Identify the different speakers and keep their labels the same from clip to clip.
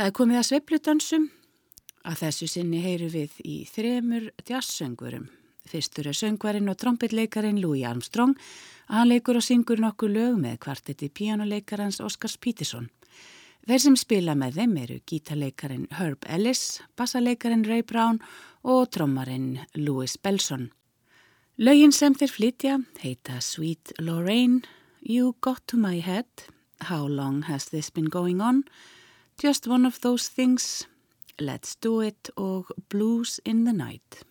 Speaker 1: Það er komið að sveplutansum. Að þessu sinni heyru við í þremur jazzsöngurum. Fyrstur er söngvarinn og trombitleikarin Louis Armstrong að hann leikur og syngur nokkuð lög með kvartetti píjánuleikarans Oscars Peterson. Þeir sem spila með þeim eru gítarleikarin Herb Ellis, bassaleikarin Ray Brown og trommarin Louis Belson. Lögin sem þeir flytja heita Sweet Lorraine, You Got To My Head, How Long Has This Been Going On, Just One of Those Things, Let's Do It og Blues in the Night.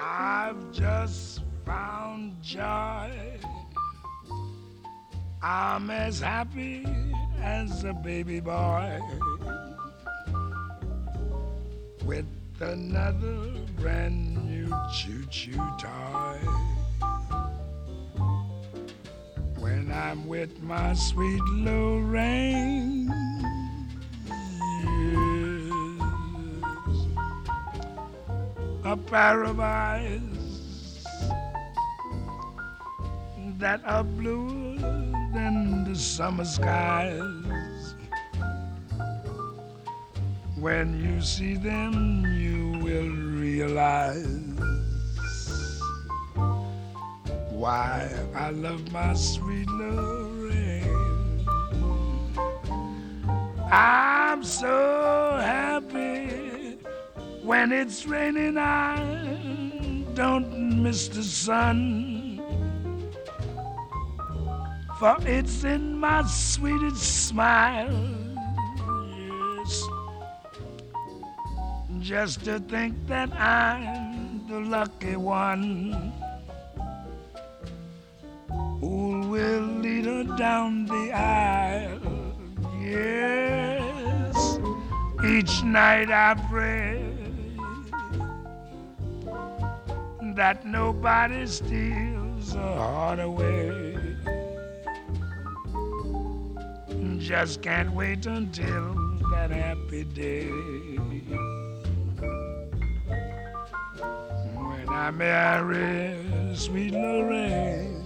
Speaker 2: I've just found joy. I'm as happy as a baby boy with another brand new choo-choo toy. When I'm with my sweet Lorraine, yes, a paradise that are bluer than the summer skies. When you see them, you will realize why I love my sweet Lorraine. I'm so happy when it's raining. I don't miss the sun for it's in my sweetest smile. Just to think that I'm the lucky one who will lead her down the aisle. Yes, each night I pray that nobody steals her heart away. just can't wait until that happy day. I marry sweet Lorraine.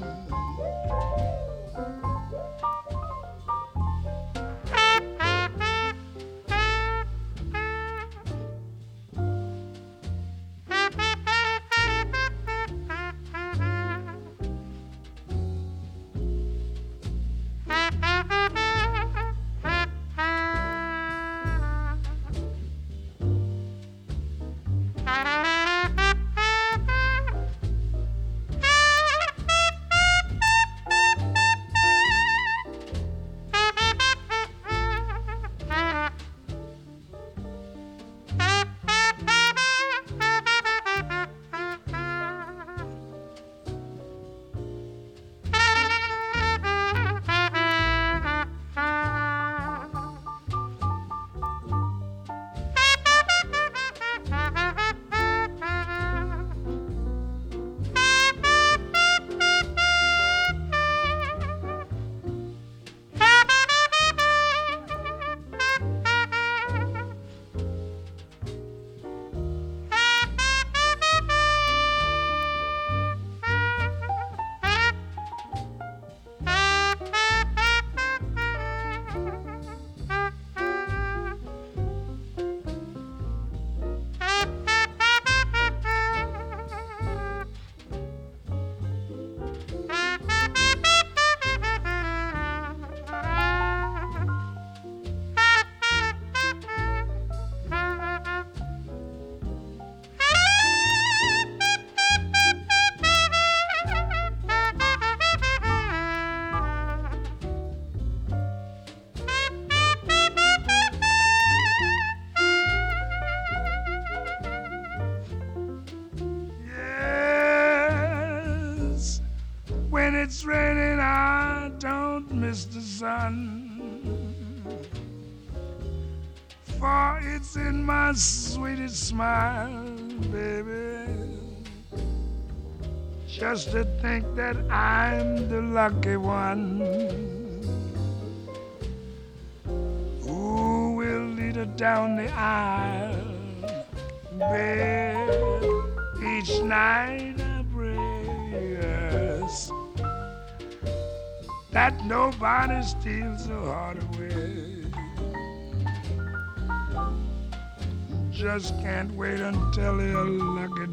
Speaker 2: It's raining, I don't miss the sun. For it's in my sweetest smile, baby. Just to think that I'm the lucky one who will lead her down the aisle. That nobody steals her heart away. Just can't wait until a lucky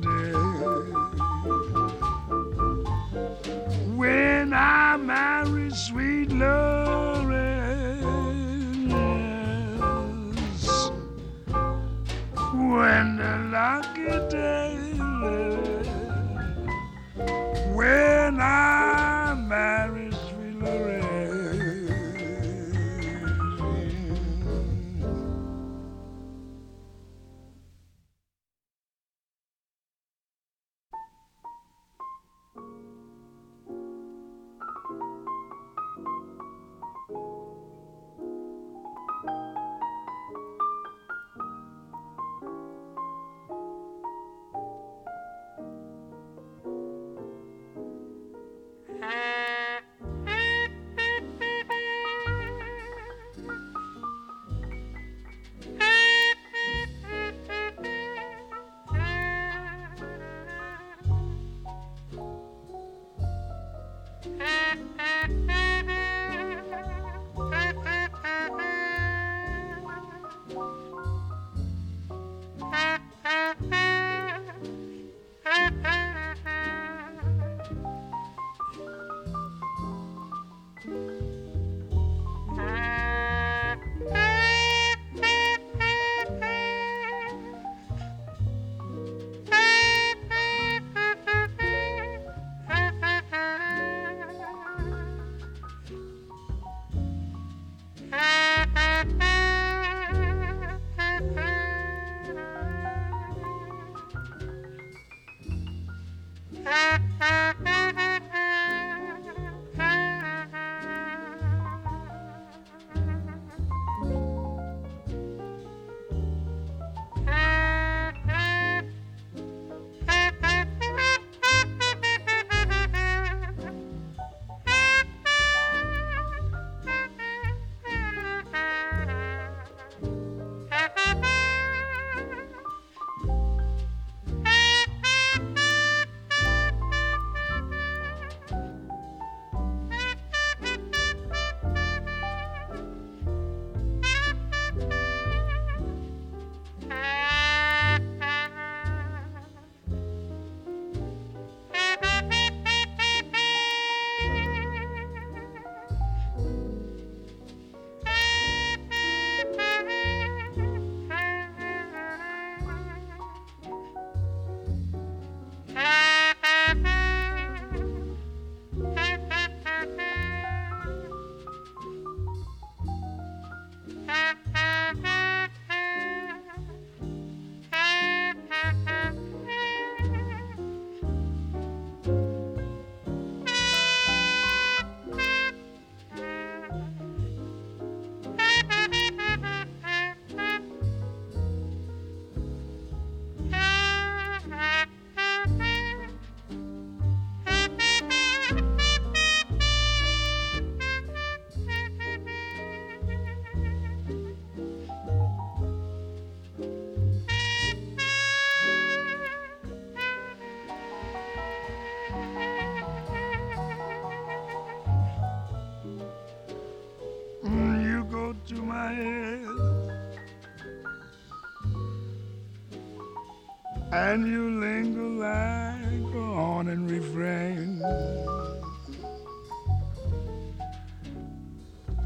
Speaker 2: and you linger like a haunting refrain.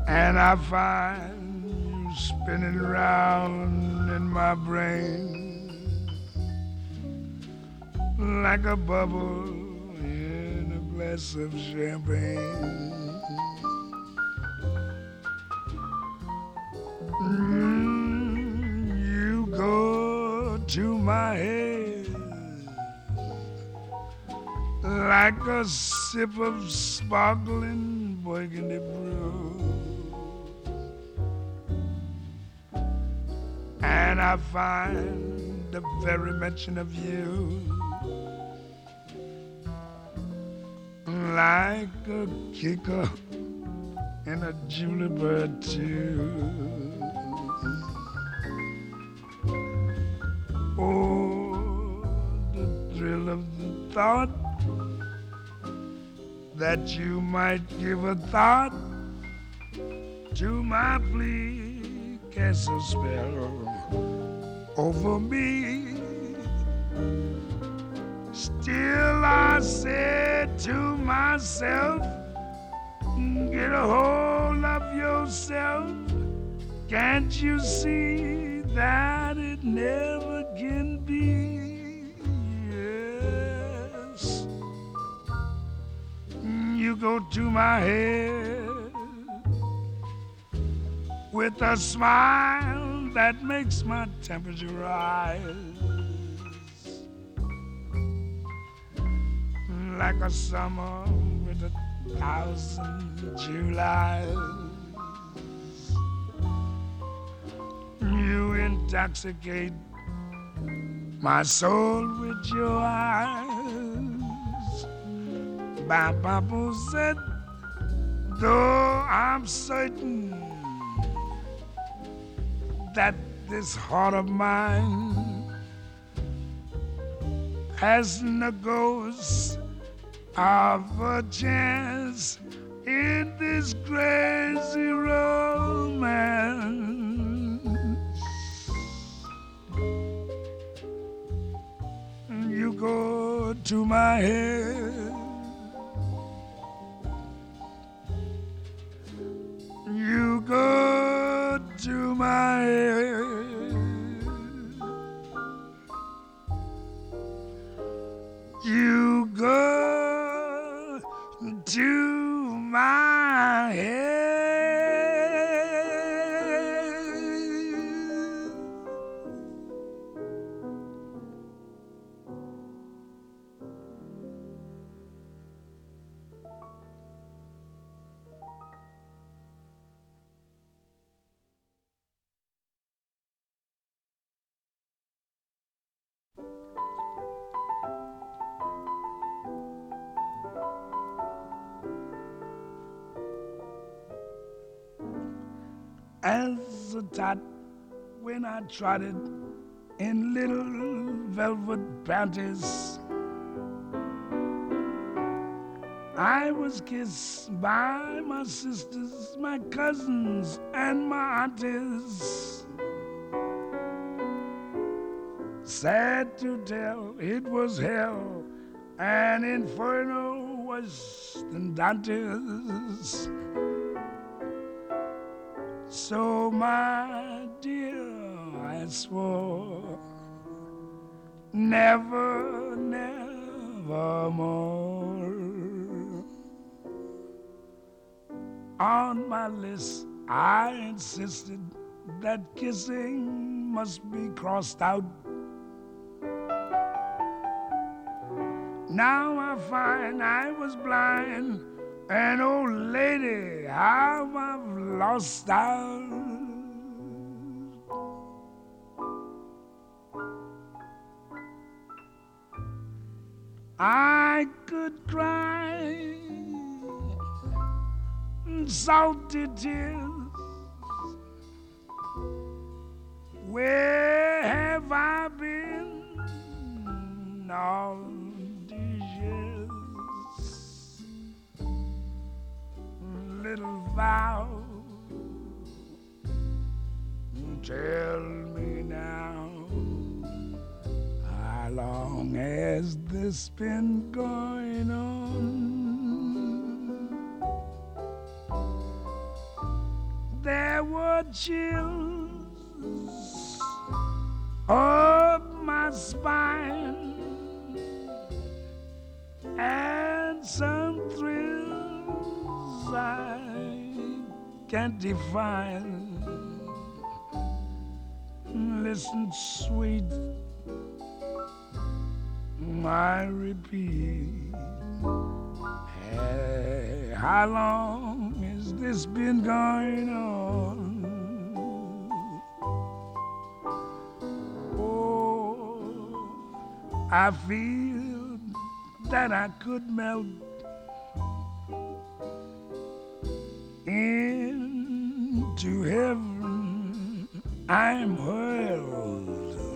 Speaker 2: And I find you spinning round in my brain. Like a bubble in a glass of champagne. Mm, you go to my head like a sip of sparkling burgundy brew. And I find the very mention of you like a kicker in a Julie bird too. That you might give a thought to my plea, cast a spell over me. Still, I said to myself, get a hold of yourself. Can't you see that it never to my head with a smile that makes my temperature rise like a summer with a thousand Julys. You intoxicate my soul with your eyes. Baba said, though I'm certain that this heart of mine has no ghost of a chance in this crazy romance. You go to my head. You go to my head. You go to my head. Trotted in little velvet panties. I was kissed by my sisters, my cousins, and my aunties. Sad to tell, it was hell, and inferno was than Dante's. So, my I swore never, never more. On my list, I insisted that kissing must be crossed out. Now I find I was blind, and oh lady, how I've lost out. I could cry salty tears. Where have I been all these years? Little vow, tell long has this been going on? There were chills up my spine and some thrills I can't define. Listen, sweet, I repeat. Hey, how long has this been going on? Oh, I feel that I could melt into heaven. I'm hurled.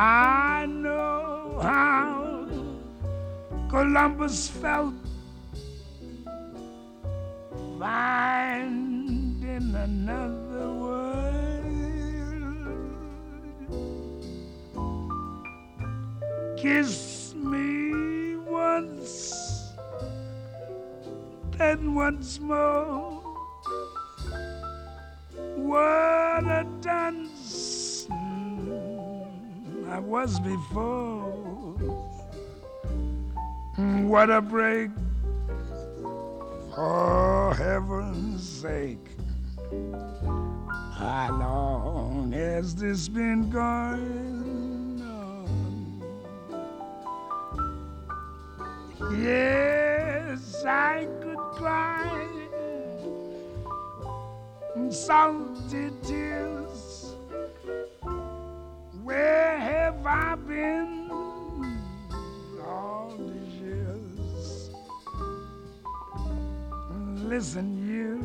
Speaker 2: I know how Columbus felt finding another world. Kiss me once, then once more. What a was before. What a break, for heaven's sake. How long has this been going on? Yes, I could cry salty tears. Listen, you,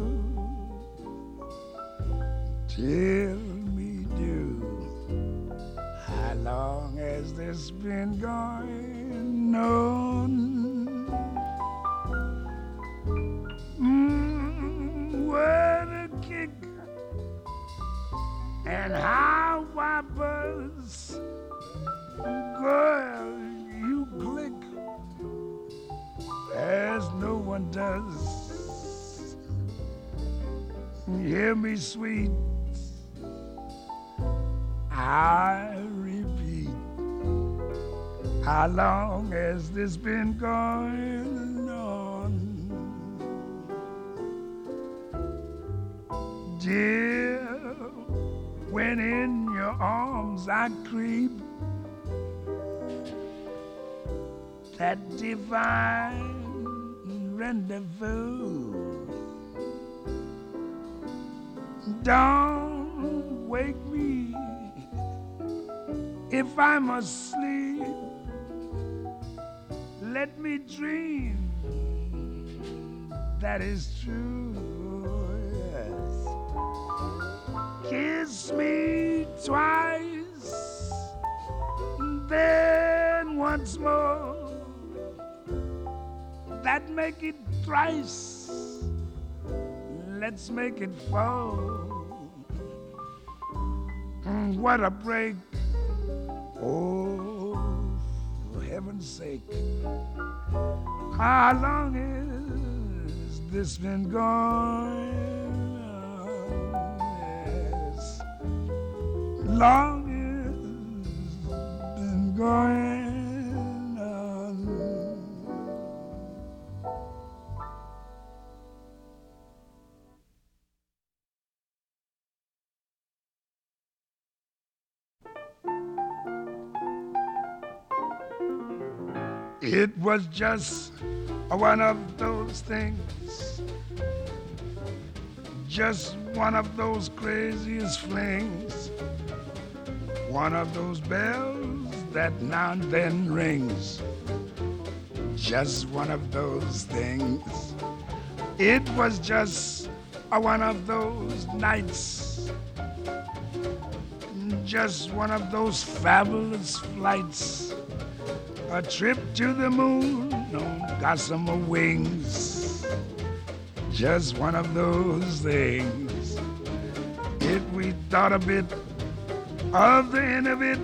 Speaker 2: tell me, do. How long has this been going Hear me, sweet. I repeat, how long has this been going on? Dear, when in your arms I creep, that divine rendezvous. Don't wake me if I'm asleep. Let me dream that is true. Yes. Kiss me twice, then once more. That make it thrice. Let's make it fall. Mm, What a break. Oh, for heaven's sake. How long has this been going? Yes. Long has been going It was just one of those things, just one of those craziest flings, one of those bells that now and then rings, just one of those things. It was just one of those nights, just one of those fabulous flights. A trip to the moon on gossamer wings. Just one of those things. If we thought a bit of the end of it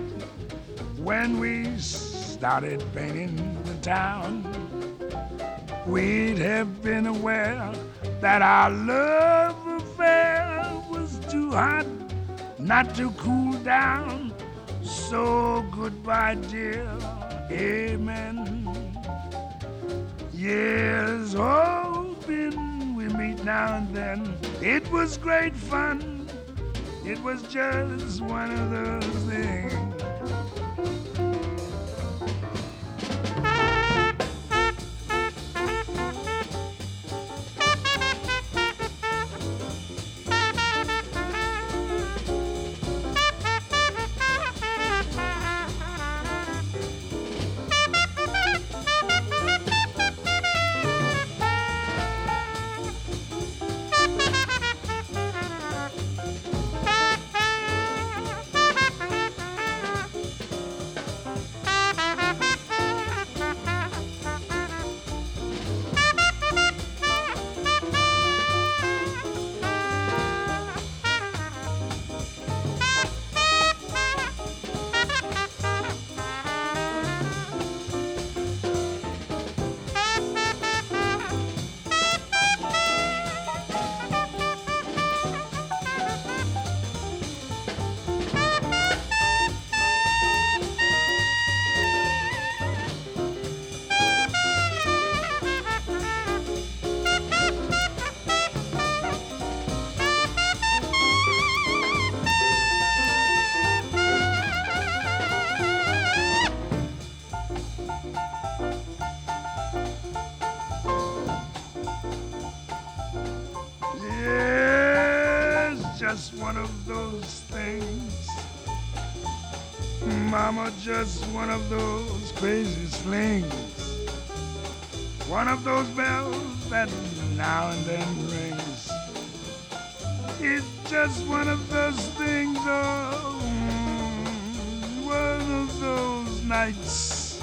Speaker 2: when we started painting the town, we'd have been aware that our love affair was too hot not to cool down. So goodbye, dear. Amen. Yes, hoping we meet now and then. It was great fun. It was just one of those things. One of those things. Mama, just one of those crazy slings. One of those bells that now and then rings. It's just one of those things, oh, mm, one of those nights.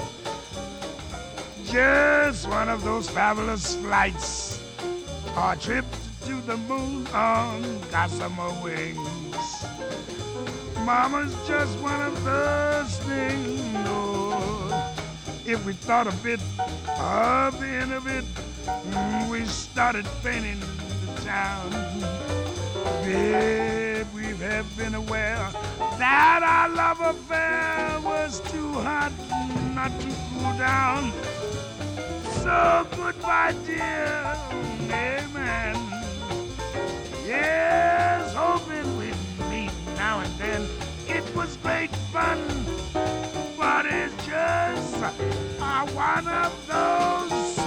Speaker 2: Just one of those fabulous flights. Or trip to the moon on gossamer wings. Mama's just one of those things. Oh, if we thought a bit of the end of it, mm, we started painting the town. Babe, we have been aware that our love affair was too hot not to cool down. So goodbye, dear. Amen. Yes, hoping we'd meet now and then. It was great fun, but it's just uh, one of those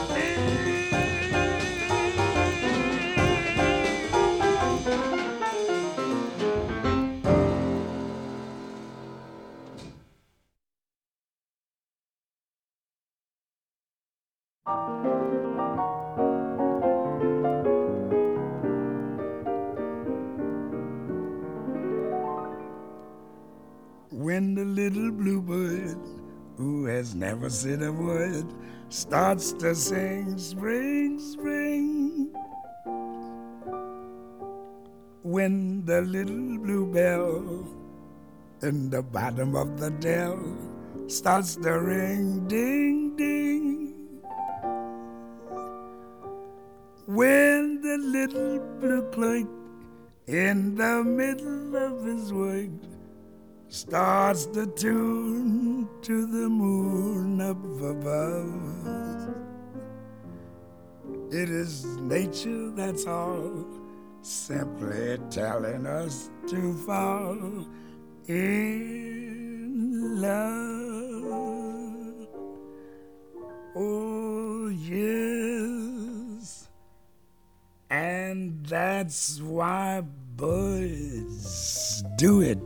Speaker 2: When the little bluebird, who has never said a word, starts to sing spring, spring. When the little bluebell in the bottom of the dell starts to ring, ding, ding. When the little blue clerk in the middle of his work starts to tune to the moon up above. It is nature that's all, simply telling us to fall in love. Oh, yes. And that's why birds do it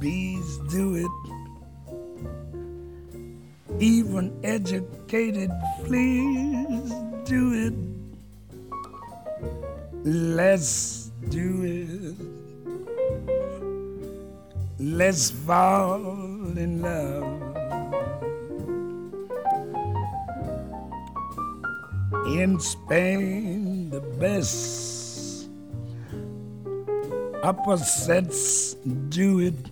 Speaker 2: bees do it. Even educated fleas do it. Let's do it. Let's fall in love. In Spain, the best opposites do it.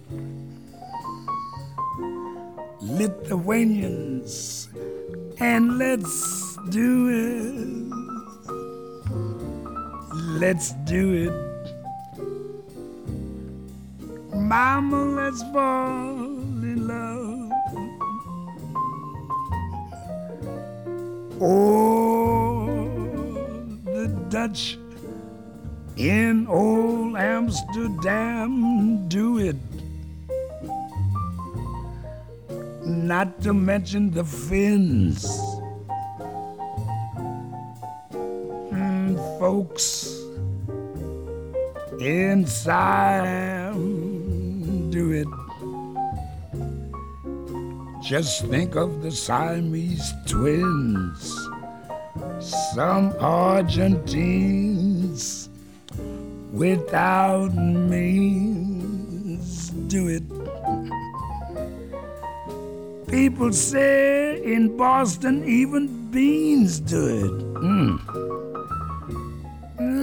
Speaker 2: Lithuanians, and let's do it. Let's do it. Mama, let's fall in love. Oh, the Dutch in old Amsterdam do it. Not to mention the Finns. Mm, folks in Siam do it. Just think of the Siamese twins. Some Argentines without means do it. People say in Boston even beans do it. Mm.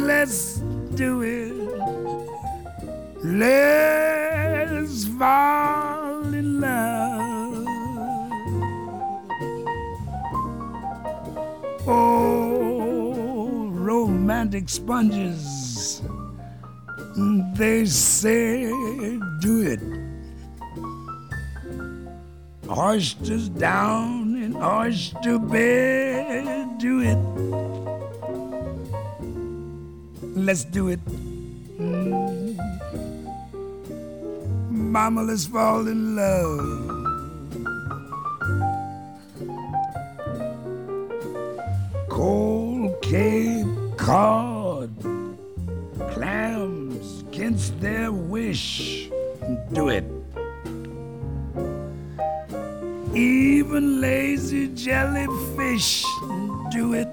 Speaker 2: Let's do it. Let's fall in love. Oh, romantic sponges. They say do it. Oysters down in oyster bed, do it. Let's do it. Mm. Mama, let's fall in love. Cold Cape Cod clams against their wish. Do it. Even lazy jellyfish do it.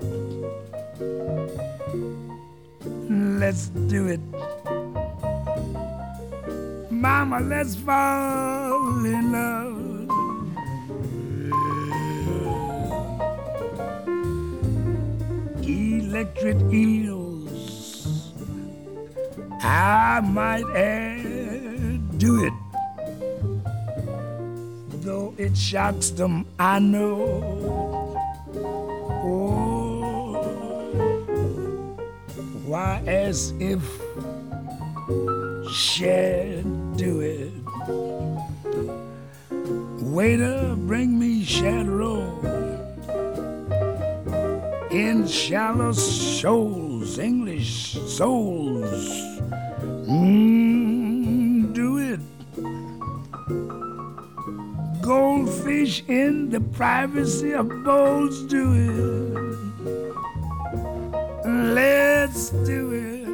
Speaker 2: Let's do it. Mama, let's fall in love. Electric eels, I might add, do it. Though it shocks them, I know. Oh, why, as if share do it. Waiter, bring me Chardonnay in shallow shoals, English souls. Mm, the privacy of bowls, do it. Let's do it.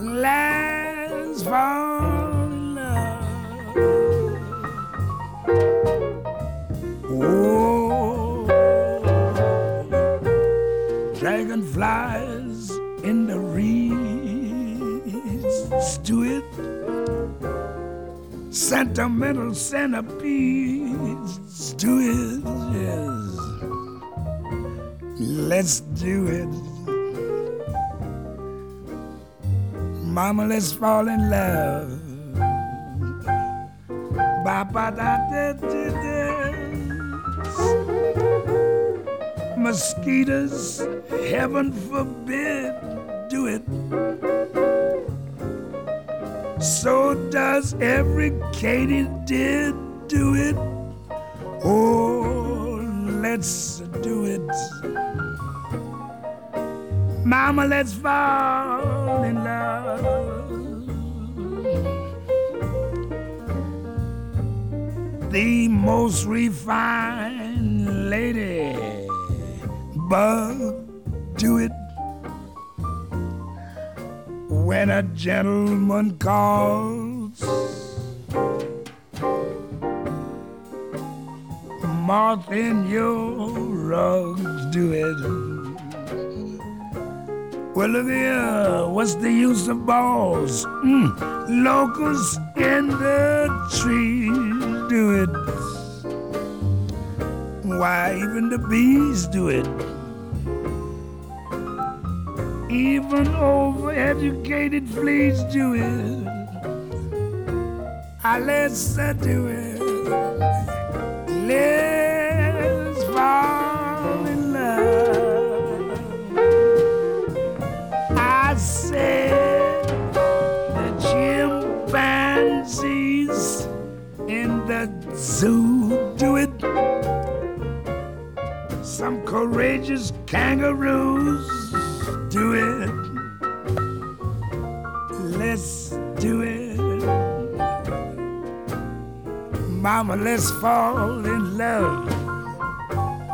Speaker 2: Let's fall in love. Oh, dragonflies in the reeds, do it. Sentimental centipedes, Let's fall in love. Ba ba da da da da. Mosquitoes, heaven forbid, do it. So does every katydid do it. Oh, let's do it. Mama, let's fall most refined lady bug do it when a gentleman calls. Moth in your rugs do it. Well, look here, what's the use of balls? Mm, locusts in the trees do it. Why, even the bees do it. Even overeducated fleas do it. Ah, let's uh, do it. Let's courageous kangaroos do it. Let's do it. Mama, let's fall in love.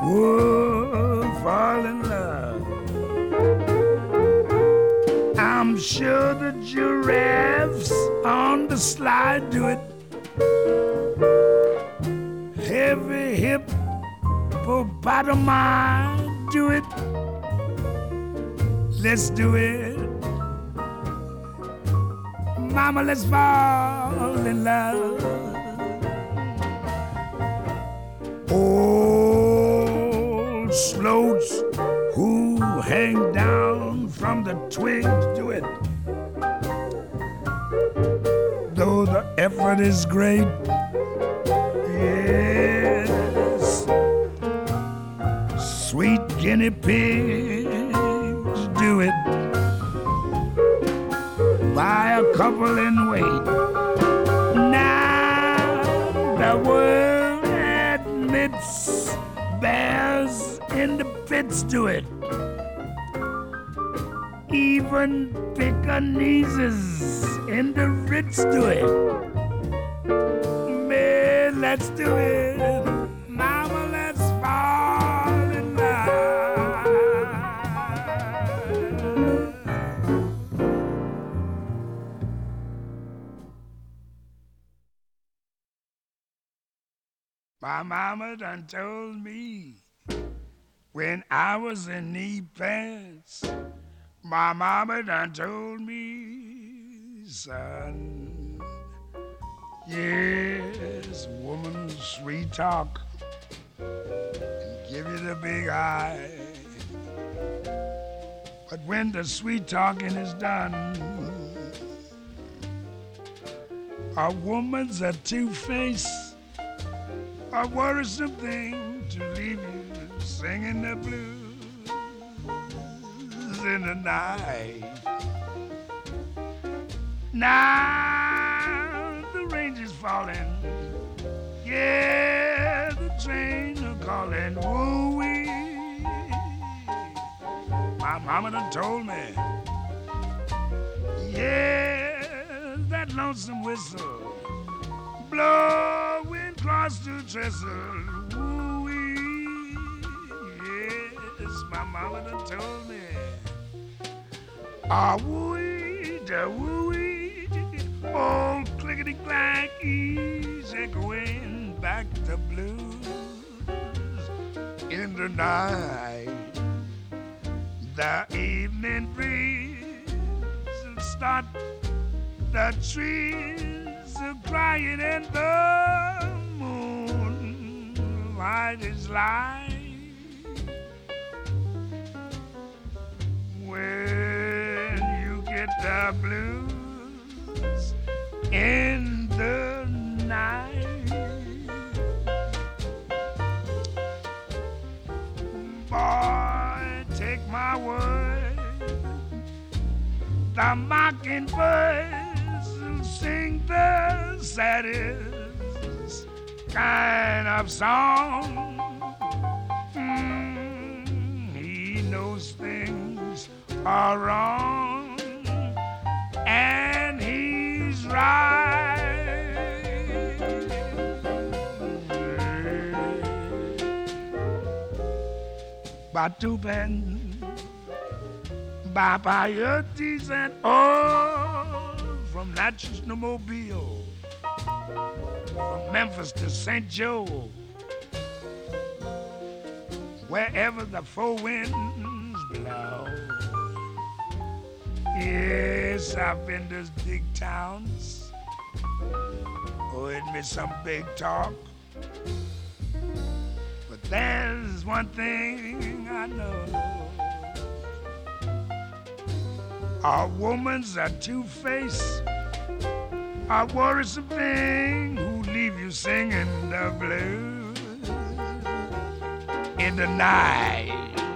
Speaker 2: Whoa, fall in love. I'm sure the giraffes on the slide do it. Hippopotami do it. Let's do it. Mama, let's fall in love. Old sloats who hang down from the twigs do it. Though the effort is great, guinea pigs do it. Buy a couple and wait. Now the world admits bears in the pits do it. Even Pekingese in the Ritz do it. Man, let's do it. Mama done told me when I was in knee pants. My mama done told me, son. Yes, woman, sweet talk and give you the big eye. But when the sweet talking is done, a woman's a two-face, a worrisome thing to leave you singing the blues in the night. Now the rain is falling, yeah, the train are calling, woo-wee. My mama done told me. Yeah, that lonesome whistle blowing across the trestle. Woo-wee. Yes, my mama done told me. Ah, woo-wee, da woo-wee. Old clickety-clack, easy going back to blues in the night the evening breeze start the trees are crying and the moon. Light is light when you get the blues in the night. Boy take my word. The mockingbirds sing the saddest kind of song. Mm, he knows things are wrong, and he's right. Batuben, Babayotis and all from Natchez to Mobile, from Memphis to St. Joe, wherever the four winds blow. Yes, I've been to big towns, oh, heard me some big talk. But there's one thing I know. A woman's a two-face, a worrisome thing leave you singing the blues in the night.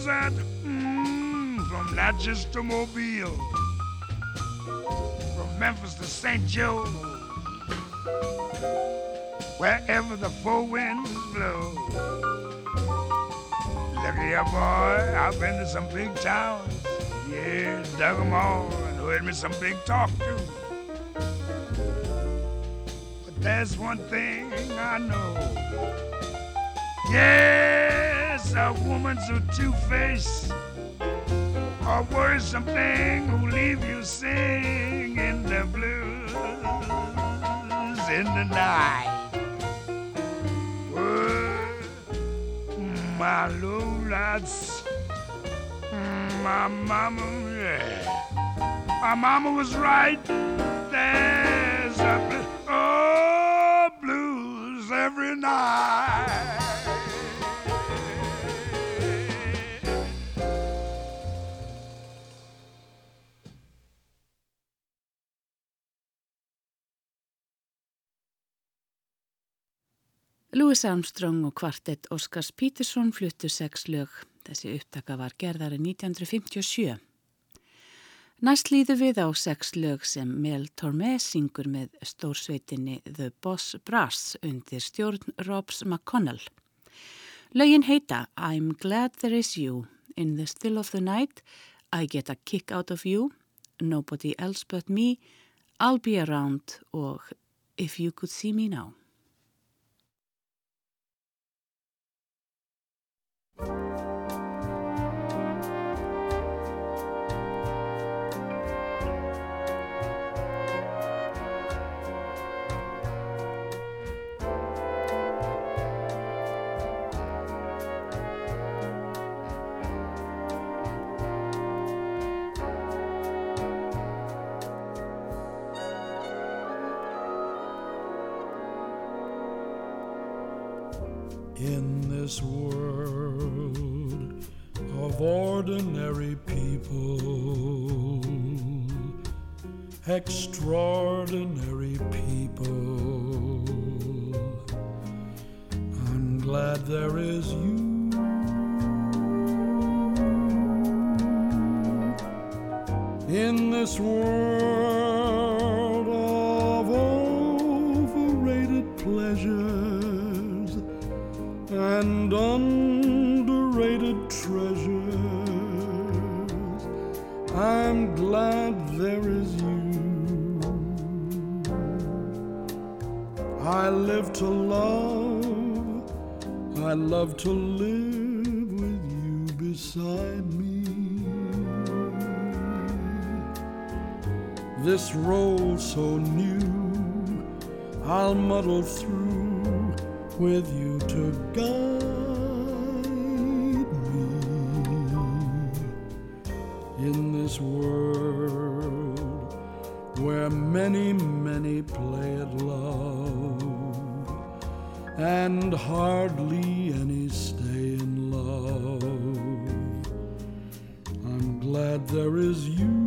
Speaker 2: Yabuzat, mm, from Natchez to Mobile, from Memphis to St. Joe, wherever the four winds blow. Look here, boy, I've been to some big towns, yeah, dug 'em all, and heard me some big talk too. But there's one thing I know. Yes, a woman's a two-faced a worrisome thing who leave you singing in the blues in the night. Oh, my lowlights, my mama, yeah. My mama was right. There's a blues. Oh, blues every night.
Speaker 1: Louis Armstrong og kvartett Oscars Peterson fluttu sex lög. Þessi upptaka var gerðari 1957. Næst líðu við á sex lög sem Mel Tormé syngur með stórsveitinni The Boss Brass undir stjórn Robs McConnell. Lögin heita I'm Glad There Is You, In the Still of the Night, I Get a Kick Out of You, Nobody Else But Me, I'll Be Around og If You Could See Me Now.
Speaker 3: Ordinary people, extraordinary people. I'm glad there is you. In this world I'm glad there is you. I live to love, I love to live with you beside me. This role so new, I'll muddle through with you to guide where many, many play at love and hardly any stay in love. I'm glad there is you.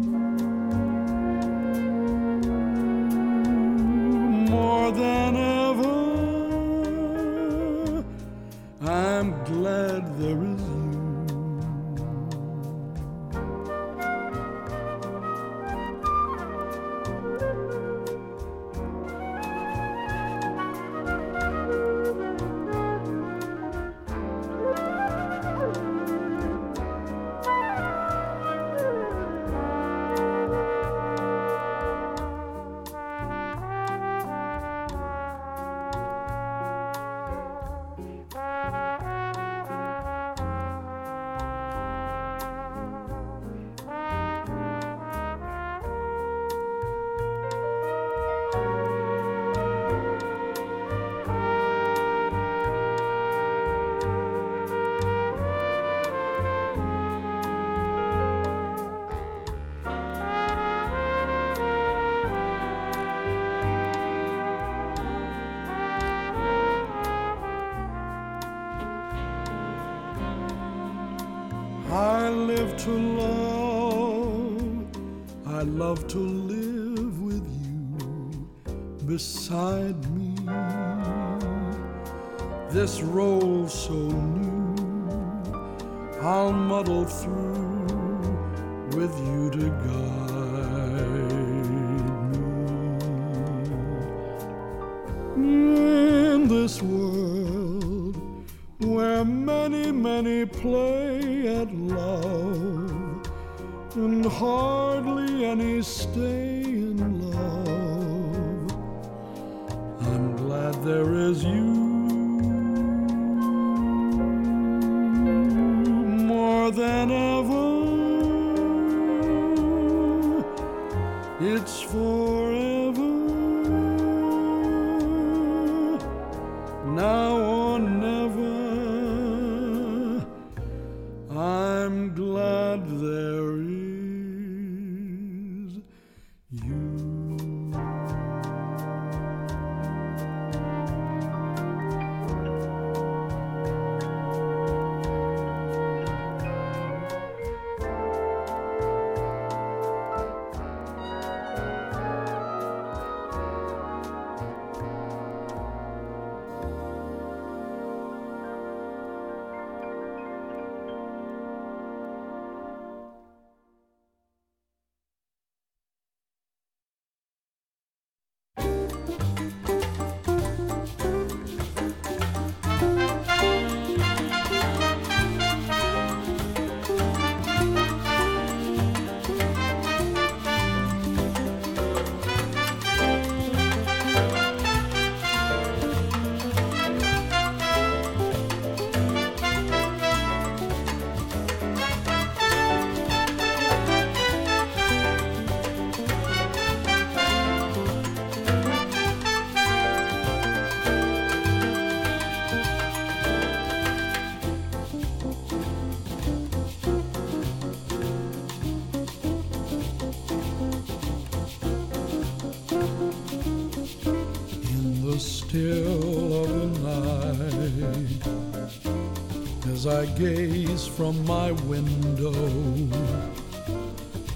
Speaker 3: gaze from my window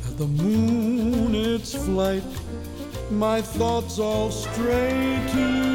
Speaker 3: at the moon, its flight. My thoughts all stray to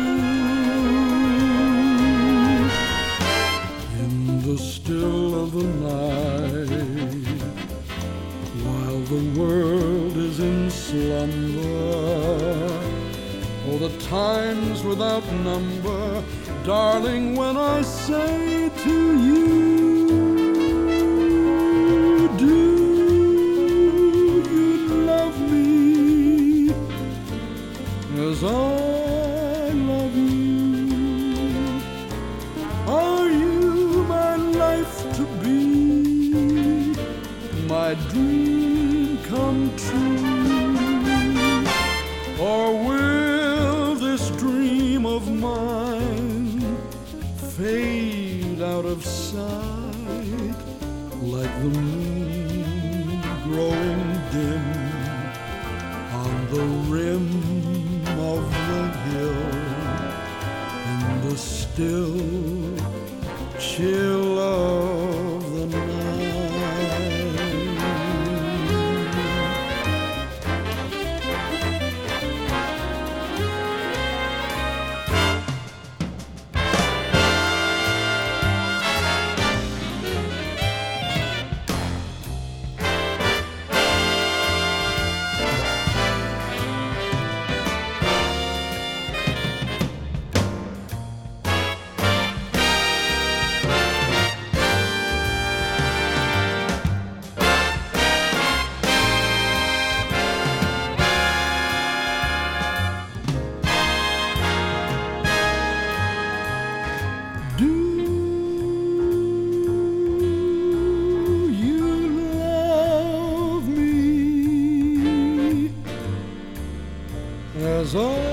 Speaker 3: Vamos!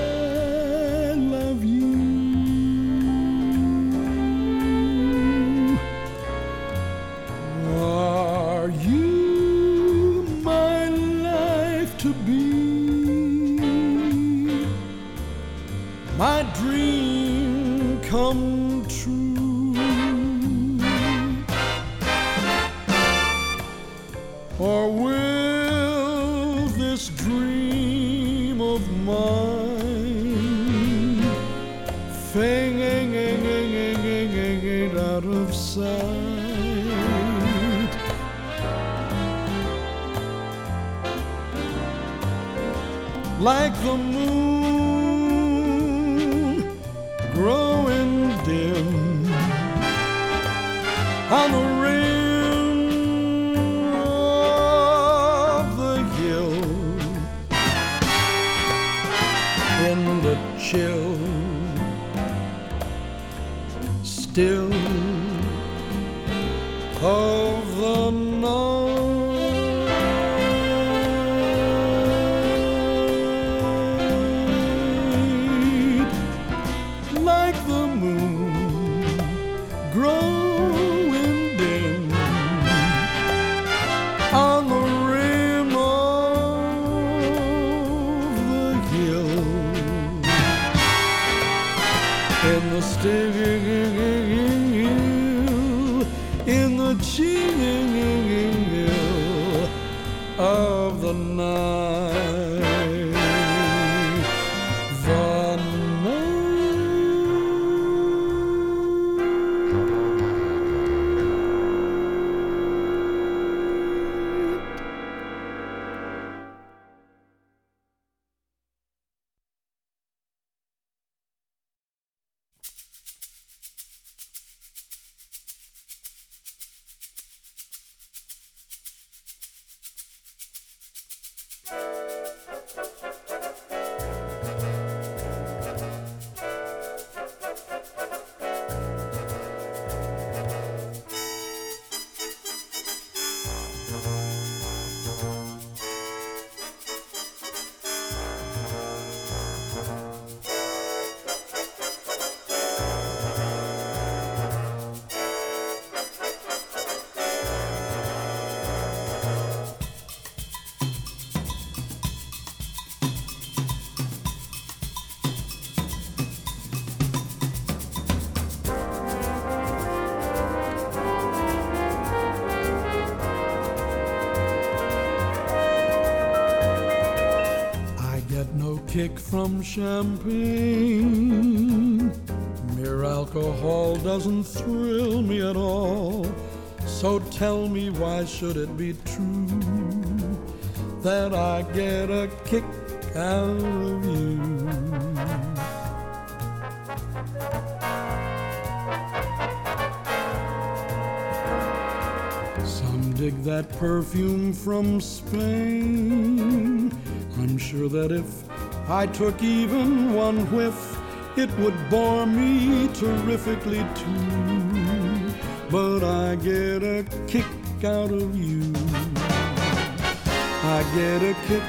Speaker 3: Kick from champagne. Mere alcohol doesn't thrill me at all. So tell me, why should it be true that I get a kick out of you? Some dig that perfume from Spain. I'm sure that if I took even one whiff, it would bore me terrifically too. But I get a kick out of you. I get a kick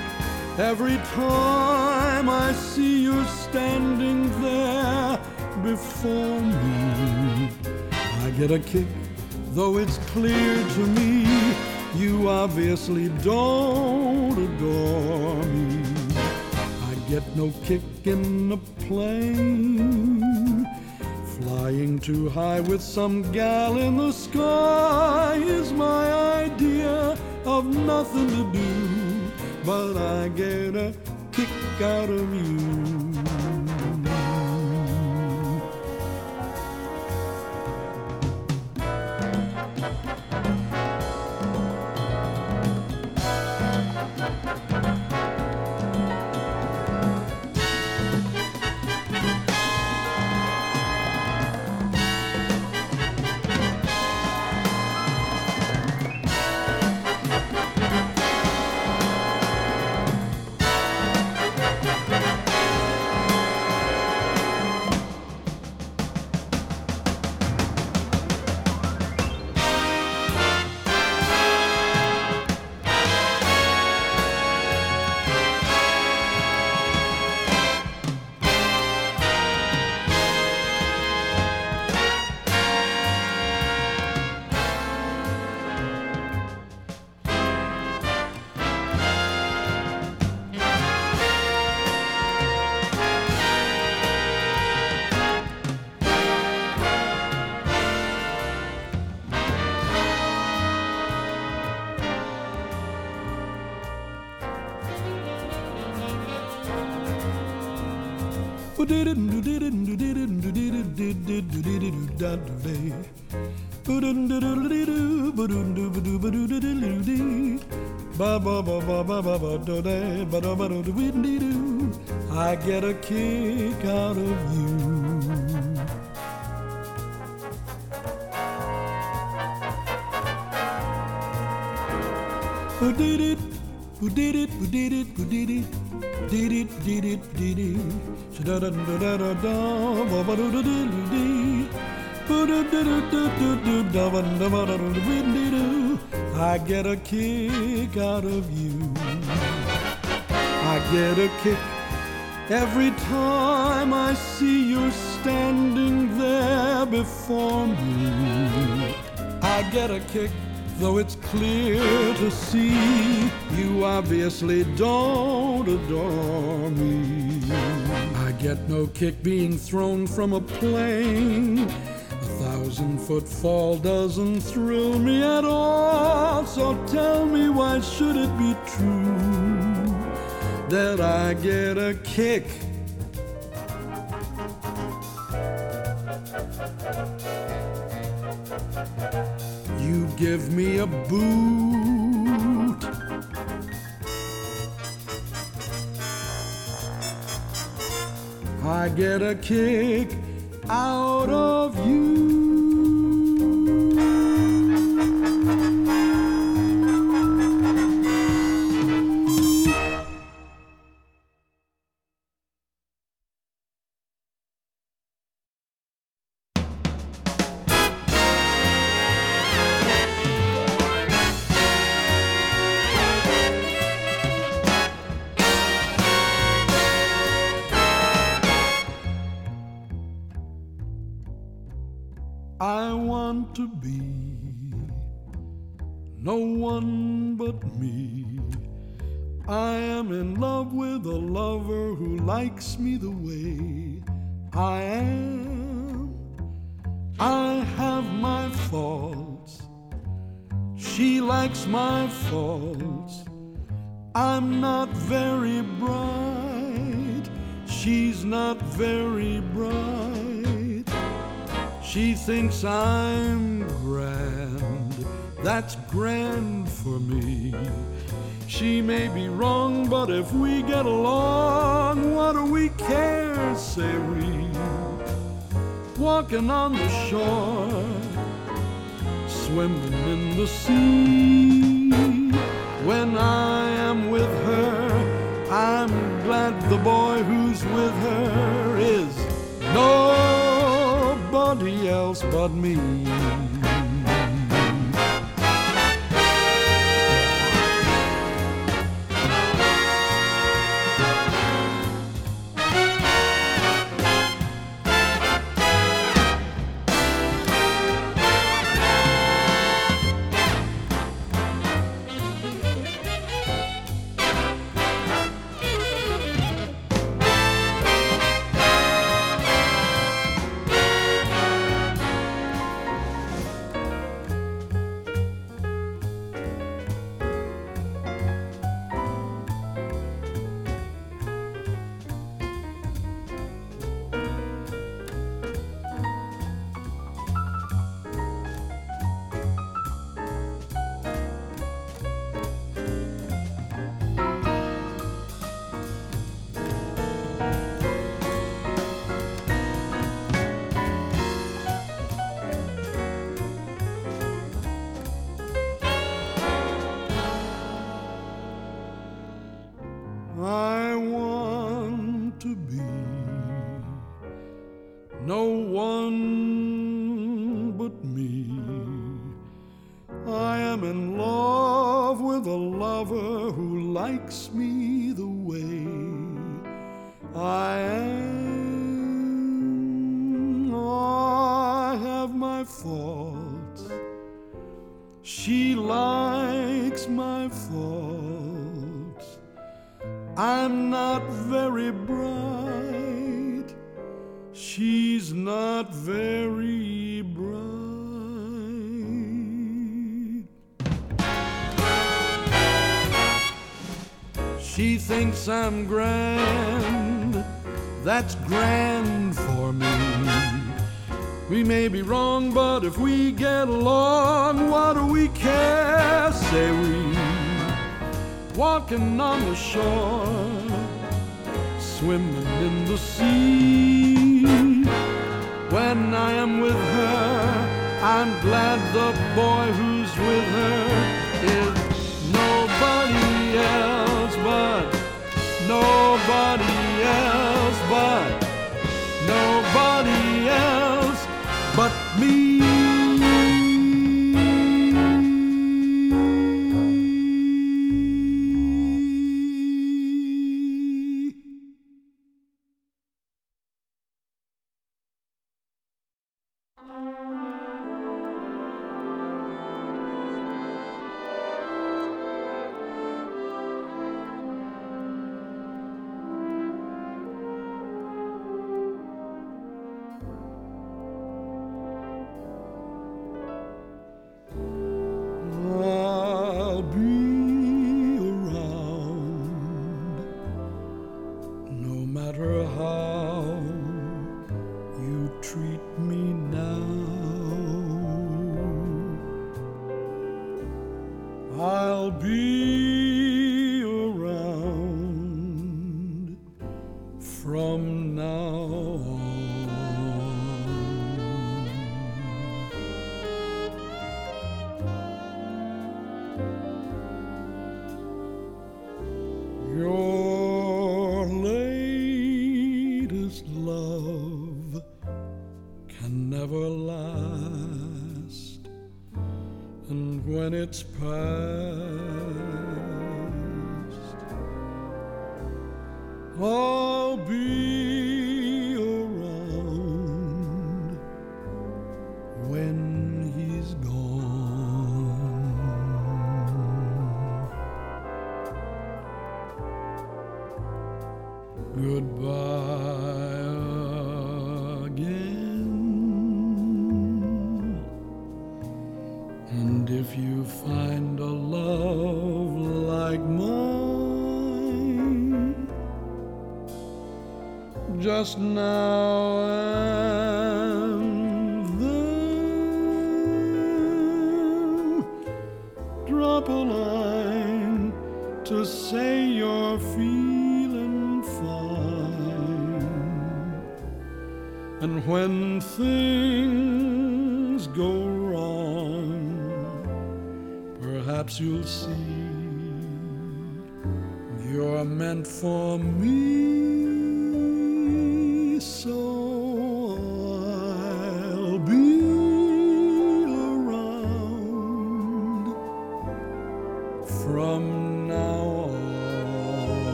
Speaker 3: every time I see you standing there before me. I get a kick, though it's clear to me you obviously don't adore me. Get no kick in the plane. Flying too high with some gal in the sky is my idea of nothing to do, but I get a kick out of you. I get a kick out of you. Who did it? Who did it? Who did it? Who did it? Did it? Did it? Did it? Da da da da da da. Da da da da. I get a kick out of you. I get a kick every time I see you standing there before me. I get a kick, though it's clear to see you obviously don't adore me. I get no kick being thrown from a plane. A thousand foot fall doesn't thrill me at all. So tell me, why should it be true that I get a kick? You give me a boot. I get a kick out of you. That's grand for me. She may be wrong, but if we get along, what do we care, say we? Walking on the shore, swimming in the sea. When I am with her, I'm glad the boy who's with her is nobody else but me. I'm grand. That's grand for me. We may be wrong, but if we get along, what do we care? Say we walking on the shore, swimming in the sea. When I am with her, I'm glad the boy who's with her nobody else but nobody else treat me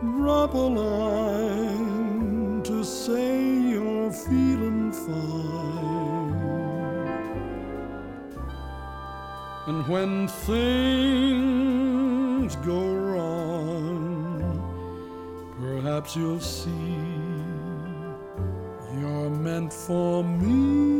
Speaker 3: drop a line to say you're feeling fine. And when things go wrong, perhaps you'll see you're meant for me.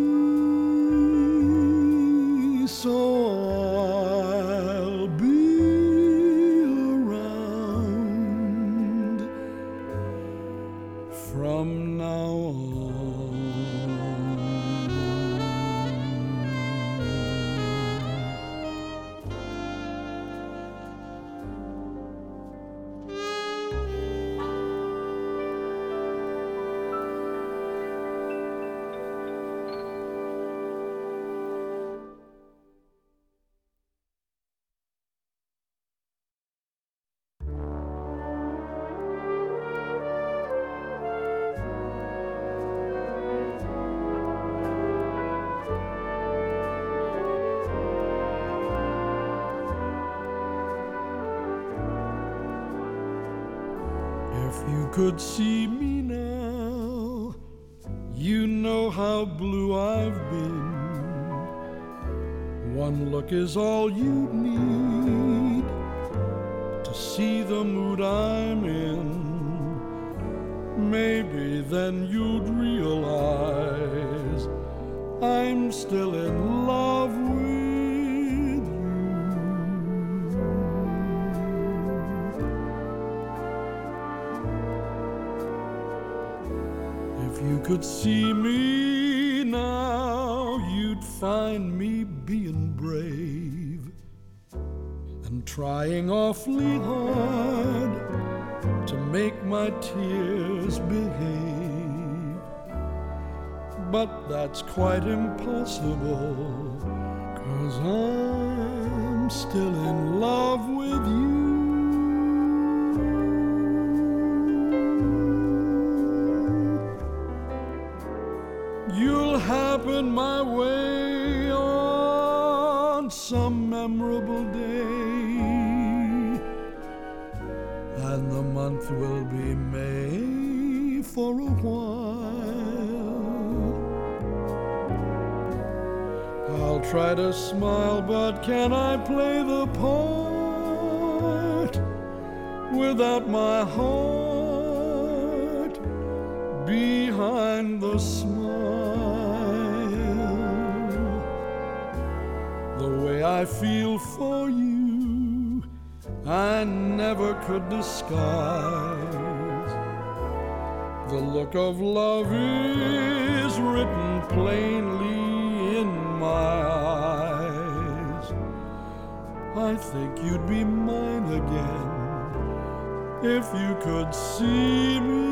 Speaker 3: You To smile, but can I play the part without my heart behind the smile? The way I feel for you, I never could disguise. The look of love is written plainly in my eyes. I think you'd be mine again if you could see me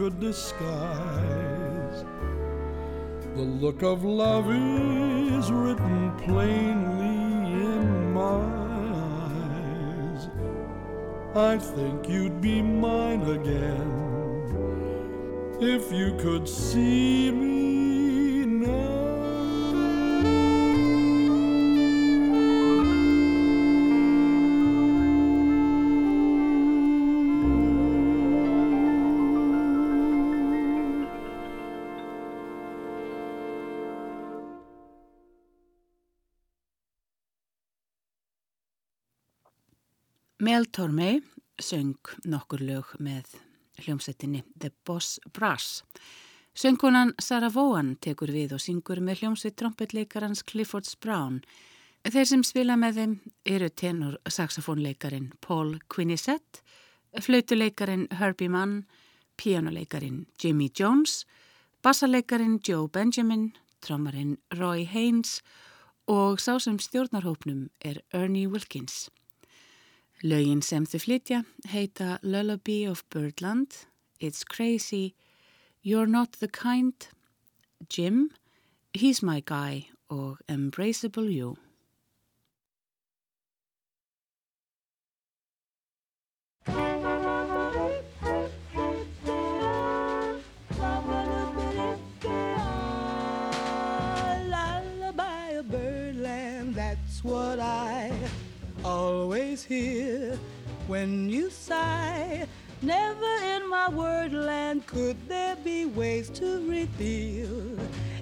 Speaker 3: could disguise. The look of love is written plainly in my eyes. I think you'd be mine again if you could see
Speaker 1: Tormey söng nokkur lög með hljómsettinni The Boss Brass. Söngkonan Sarah Vaughan tekur við og syngur með hljómsveit trompetleikarans Clifford Brown. Þeir sem spila með þeim eru tenor saxofónleikarin Paul Quinissette, flautuleikarin Herbie Mann, pianoleikarin Jimmy Jones, bassaleikarin Joe Benjamin, trommarin Roy Haynes og sá sem stjórnarhópnum er Ernie Wilkins. Lögin sem þau flytja heita Lullaby of Birdland, It's Crazy, You're Not the Kind, Jim, He's My Guy og Embraceable You.
Speaker 2: Always hear when you sigh. Never in my wordland could there be ways to reveal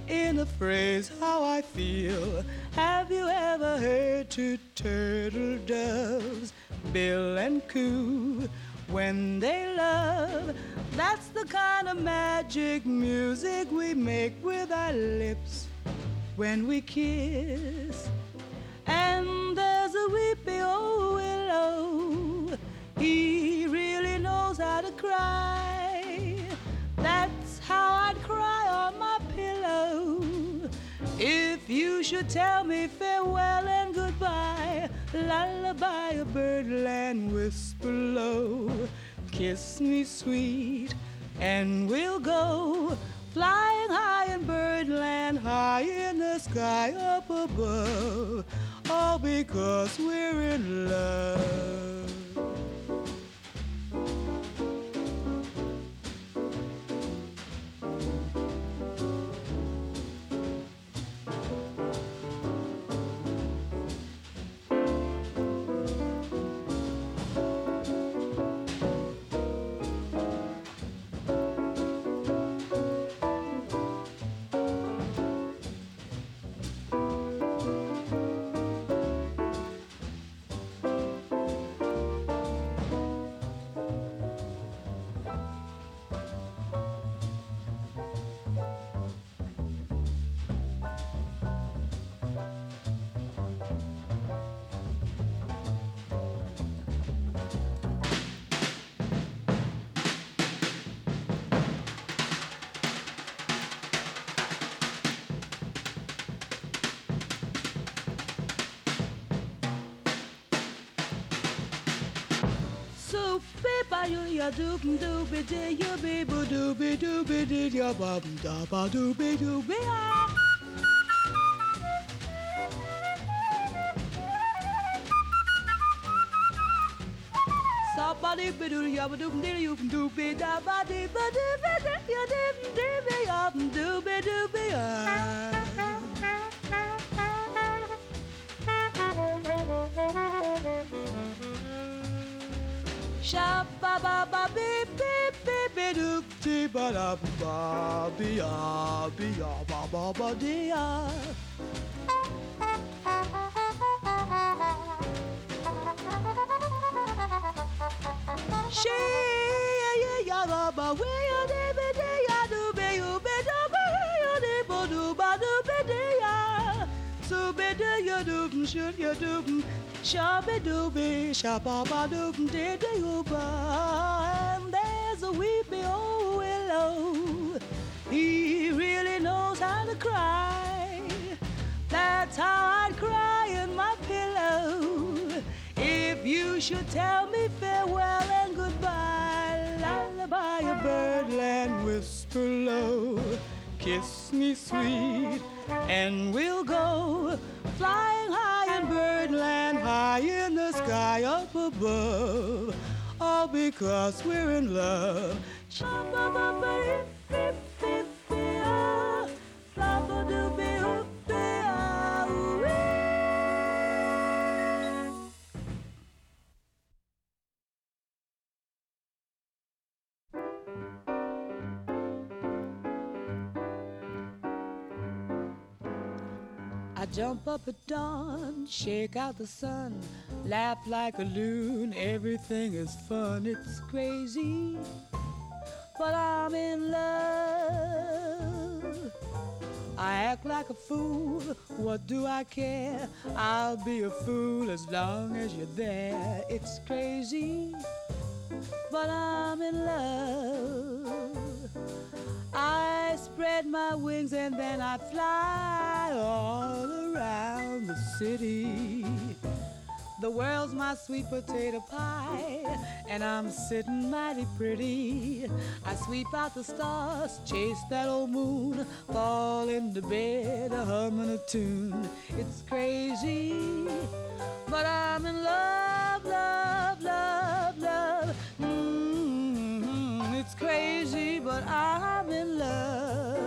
Speaker 2: in a phrase how I feel. Have you ever heard two turtle doves bill and coo when they love? That's the kind of magic music we make with our lips when we kiss. And a weepy old willow. He really knows how to cry. That's how I'd cry on my pillow. If you should tell me farewell and goodbye, lullaby of birdland whisper low. Kiss me sweet, and we'll go flying high in birdland, high in the sky up above all because we're in love. Ya doop doop dee you be boo doop doop dee ya ba da ba doop doop ah. Somebody be do ya doop dee you doop da ba dee ba ba dee ya dee be ya doop doop ah. Sha ba ba ba beep beep beep beep doop dee ba da ba be ya be ya ba ba ba dee ya. She ya ya ba ba we ya de be de ya do shoot ya do sha be do be sha ba ba do de de you ba. And there's a weepy old willow. He really knows how to cry. That's how I'd cry in my pillow. If you should tell me farewell and goodbye, lullaby a birdland whisper low, kiss me sweet, and we'll go flying high in birdland, high in the sky up above, all because we're in love. Jump up at dawn, shake out the sun, laugh like a loon, everything is fun, it's crazy, but I'm in love. I act like a fool, what do I care? I'll be a fool as long as you're there, it's crazy, but I'm in love. I spread my wings and then I fly all around the city. The world's my sweet potato pie, and I'm sitting mighty pretty. I sweep out the stars, chase that old moon, fall into bed, a humming a tune. It's crazy, but I'm in love, love, love, love. It's crazy, but I'm in love.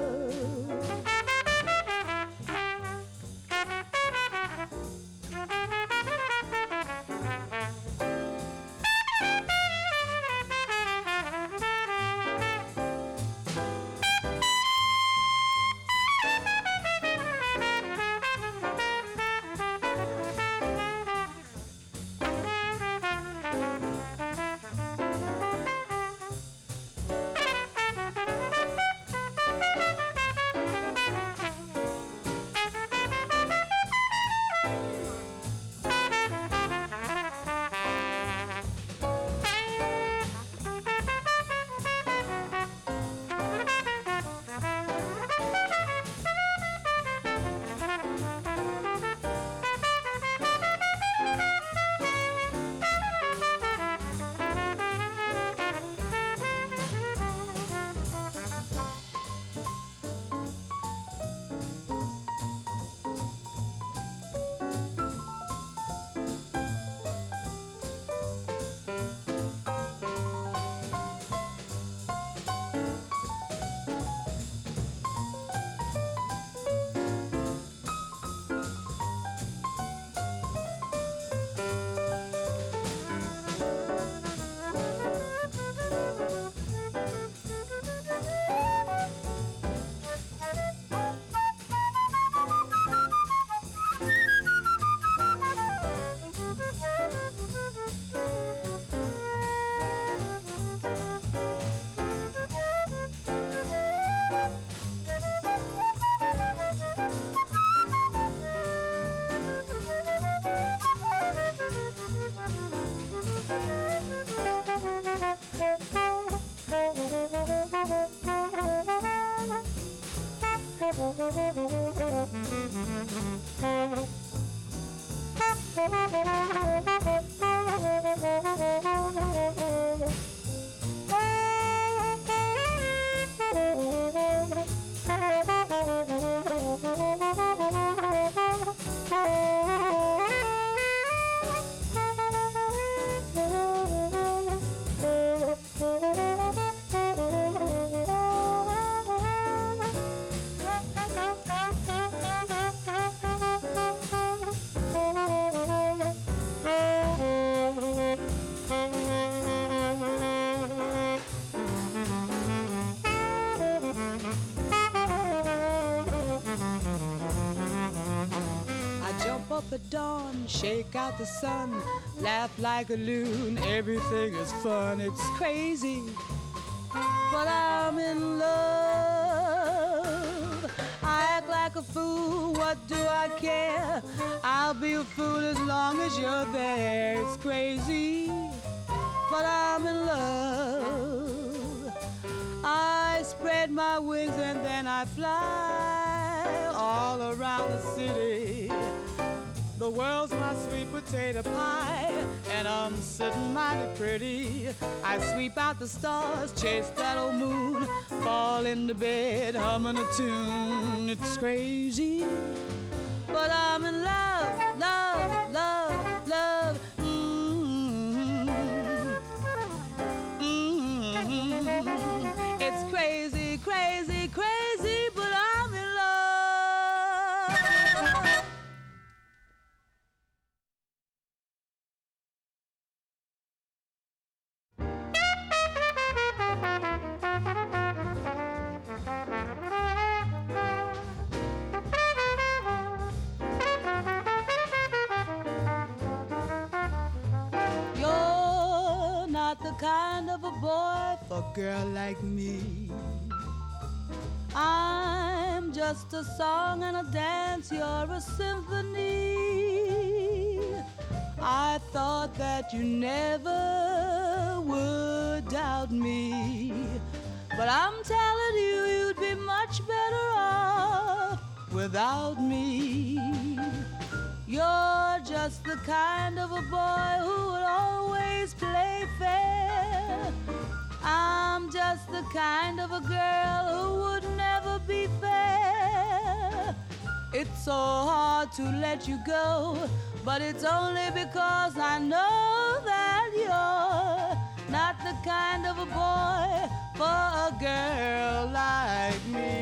Speaker 2: At dawn, shake out the sun, laugh like a loon. Everything is fun, it's crazy, but I'm in love. I act like a fool, what do I care? I'll be a fool as long as you're there. It's crazy, but I'm in love. I spread my wings and then I fly world's my sweet potato pie, and I'm sitting mighty pretty. I sweep out the stars, chase that old moon, fall into bed, humming a tune. It's crazy, but I'm in love, love, kind of a boy for a girl like me. I'm just a song and a dance, you're a symphony. I thought that you never would doubt me. But I'm telling you, you'd be much better off without me. You're just the kind of a boy who would always play fair. I'm just the kind of a girl who would never be fair. It's so hard to let you go, but it's only because I know that you're not the kind of a boy for a girl like me.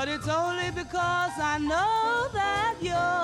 Speaker 2: but it's only because I know that you're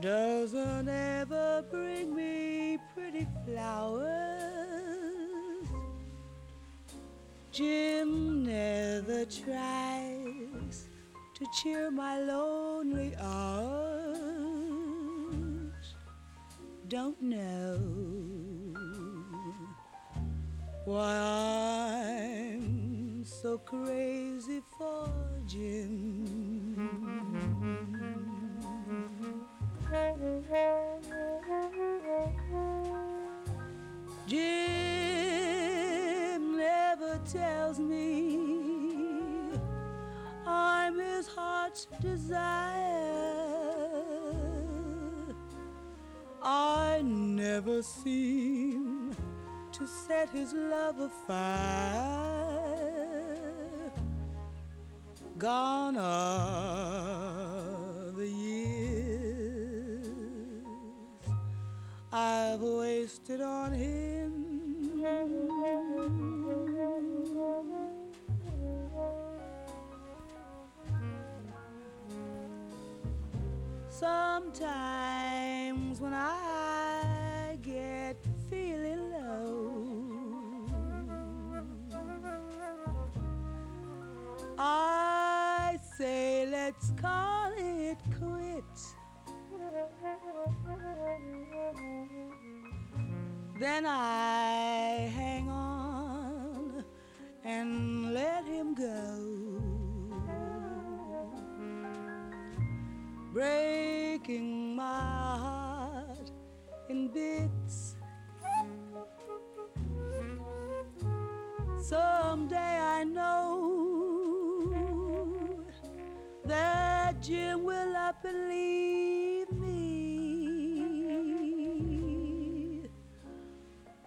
Speaker 2: doesn't ever bring me pretty flowers. Jim never tries to cheer my lonely hours. Don't know why I'm so crazy for Jim. Jim never tells me I'm his heart's desire. I never seem to set his love afire. Gone are I've wasted on him. Sometimes when I get feeling low, I Then I hang on and let him go. Breaking my heart in bits. Someday I know that Jim will up and leave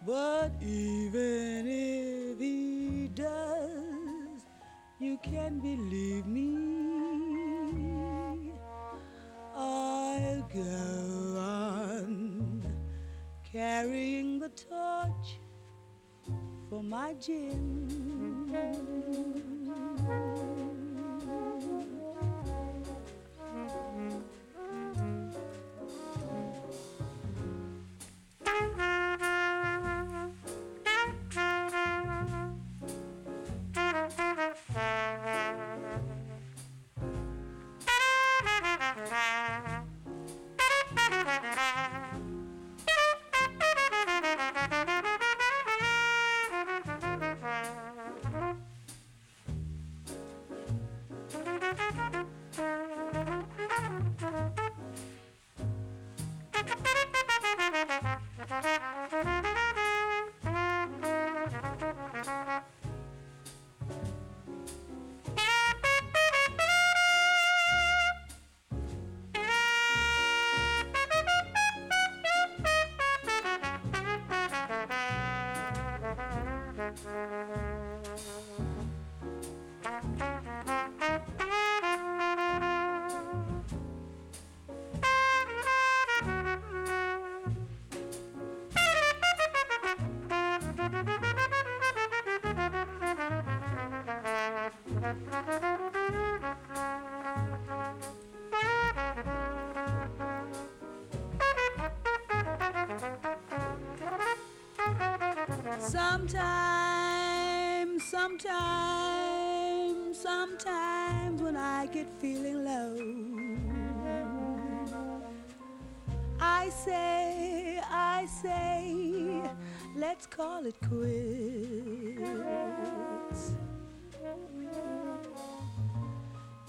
Speaker 2: But even if he does, you can believe me. I'll go on carrying the torch for my Jim. Sometimes, sometimes, sometimes when I get feeling low, I say, I say, let's call it quits.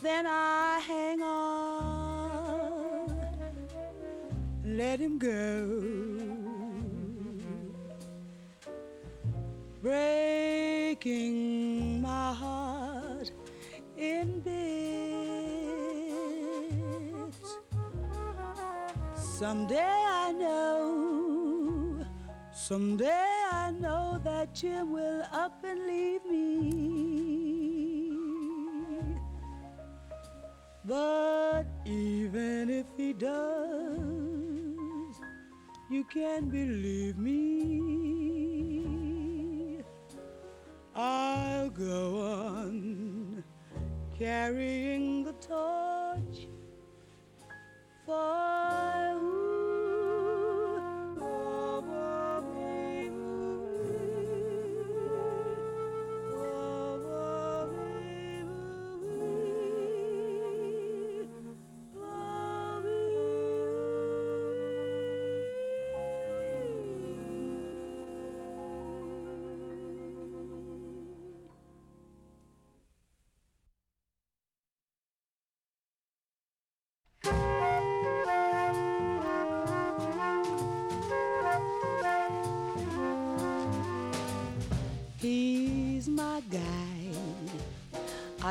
Speaker 2: Then I hang on, let him go. Breaking my heart in bits. Someday I know, someday I know that Jim will up and leave me. But even if he does, you can believe me.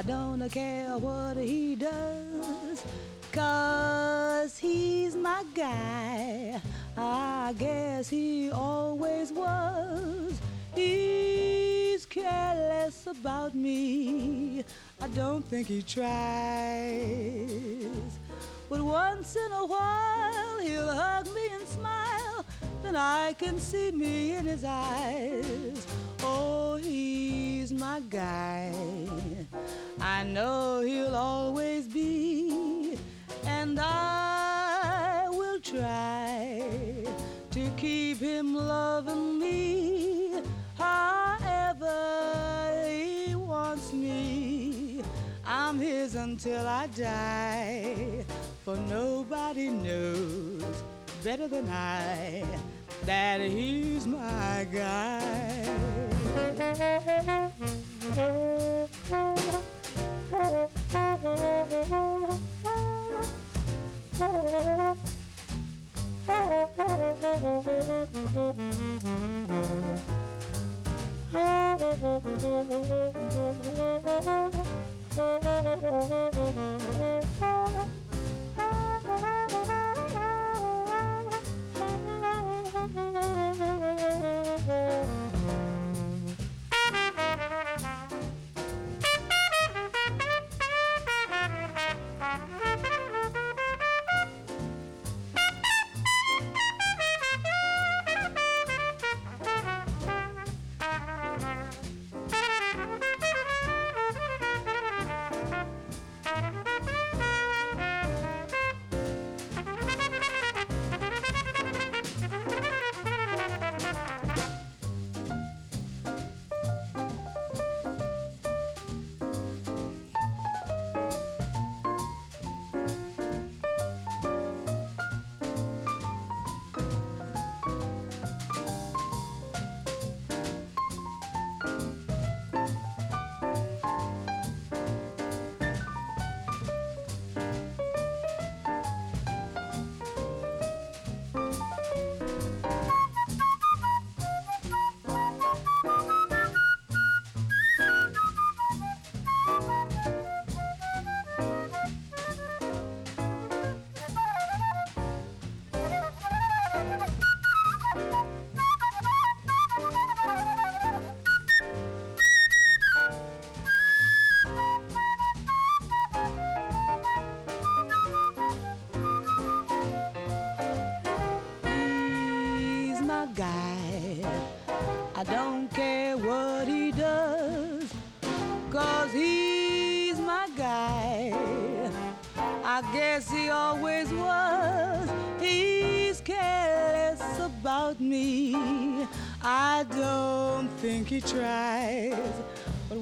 Speaker 2: Don't care what he does, cause he's my guy. I guess he always was. He's careless about me. I don't think he tries. But once in a while he'll hug me and smile, then I can see me in his eyes. My guy. I know he'll always be, and I will try to keep him loving me however he wants me. I'm his until I die, for nobody knows better than I that he's my guy. Thank you. Thank you.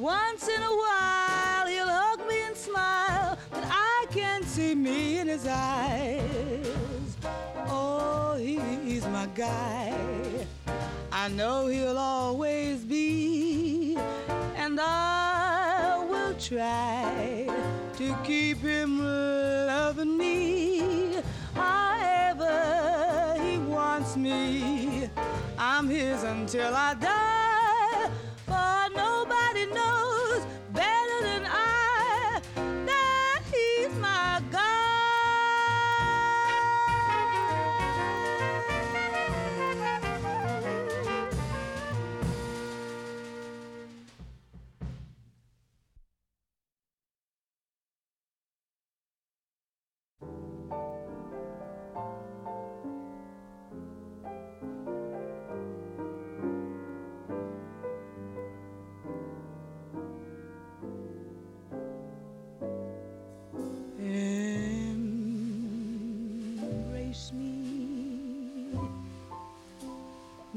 Speaker 2: Once in a while he'll hug me and smile, but I can't see me in his eyes. Oh, he's my guy. I know he'll always be, and I will try to keep him loving me however he wants me. I'm his until I die,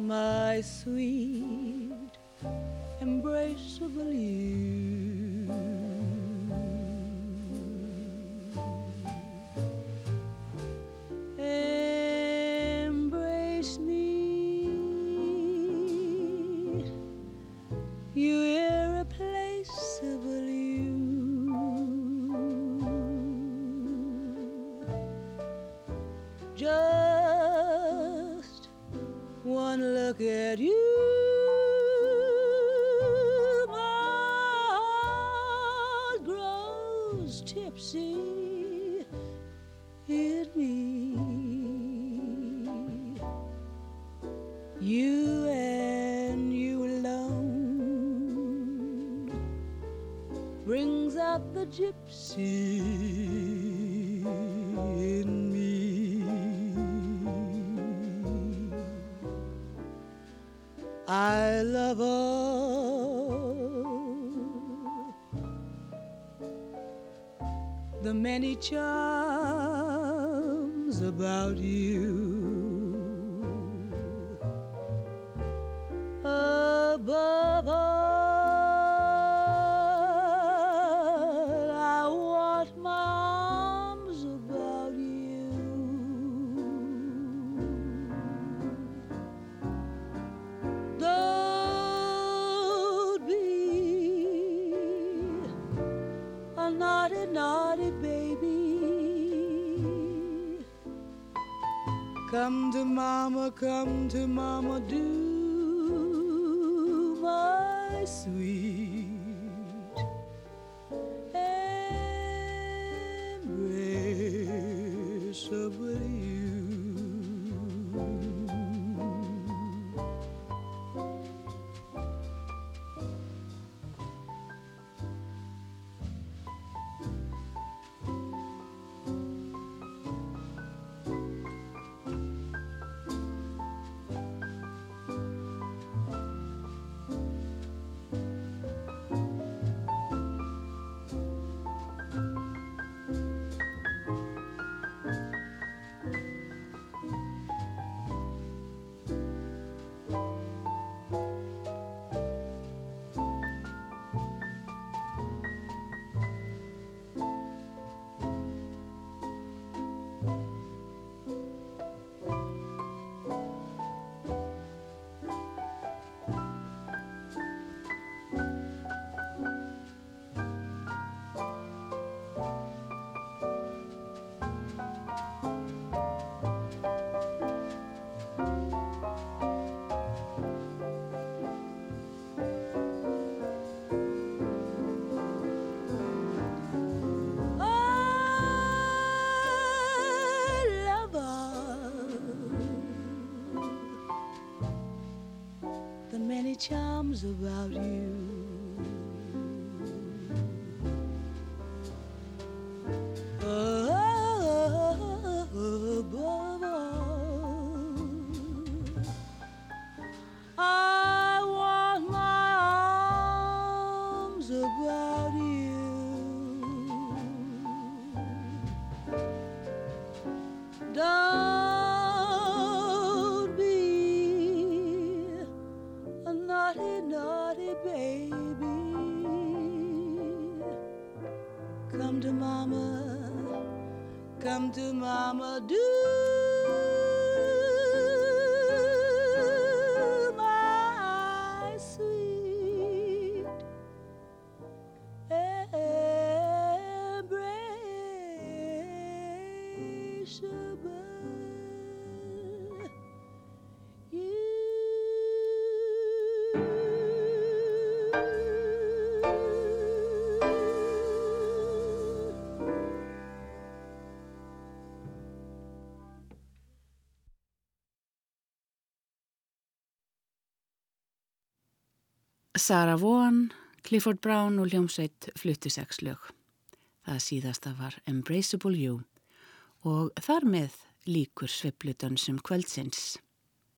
Speaker 2: my sweet, gypsy in me. I love all the many charms about you. Mama, do my sweet charms about you. Mama, do
Speaker 1: Sarah Vaughan, Clifford Brown og hljómsveit fluttu sex lög. Það síðasta var Embraceable You og þar með líkur sveifludansum kvöldsins.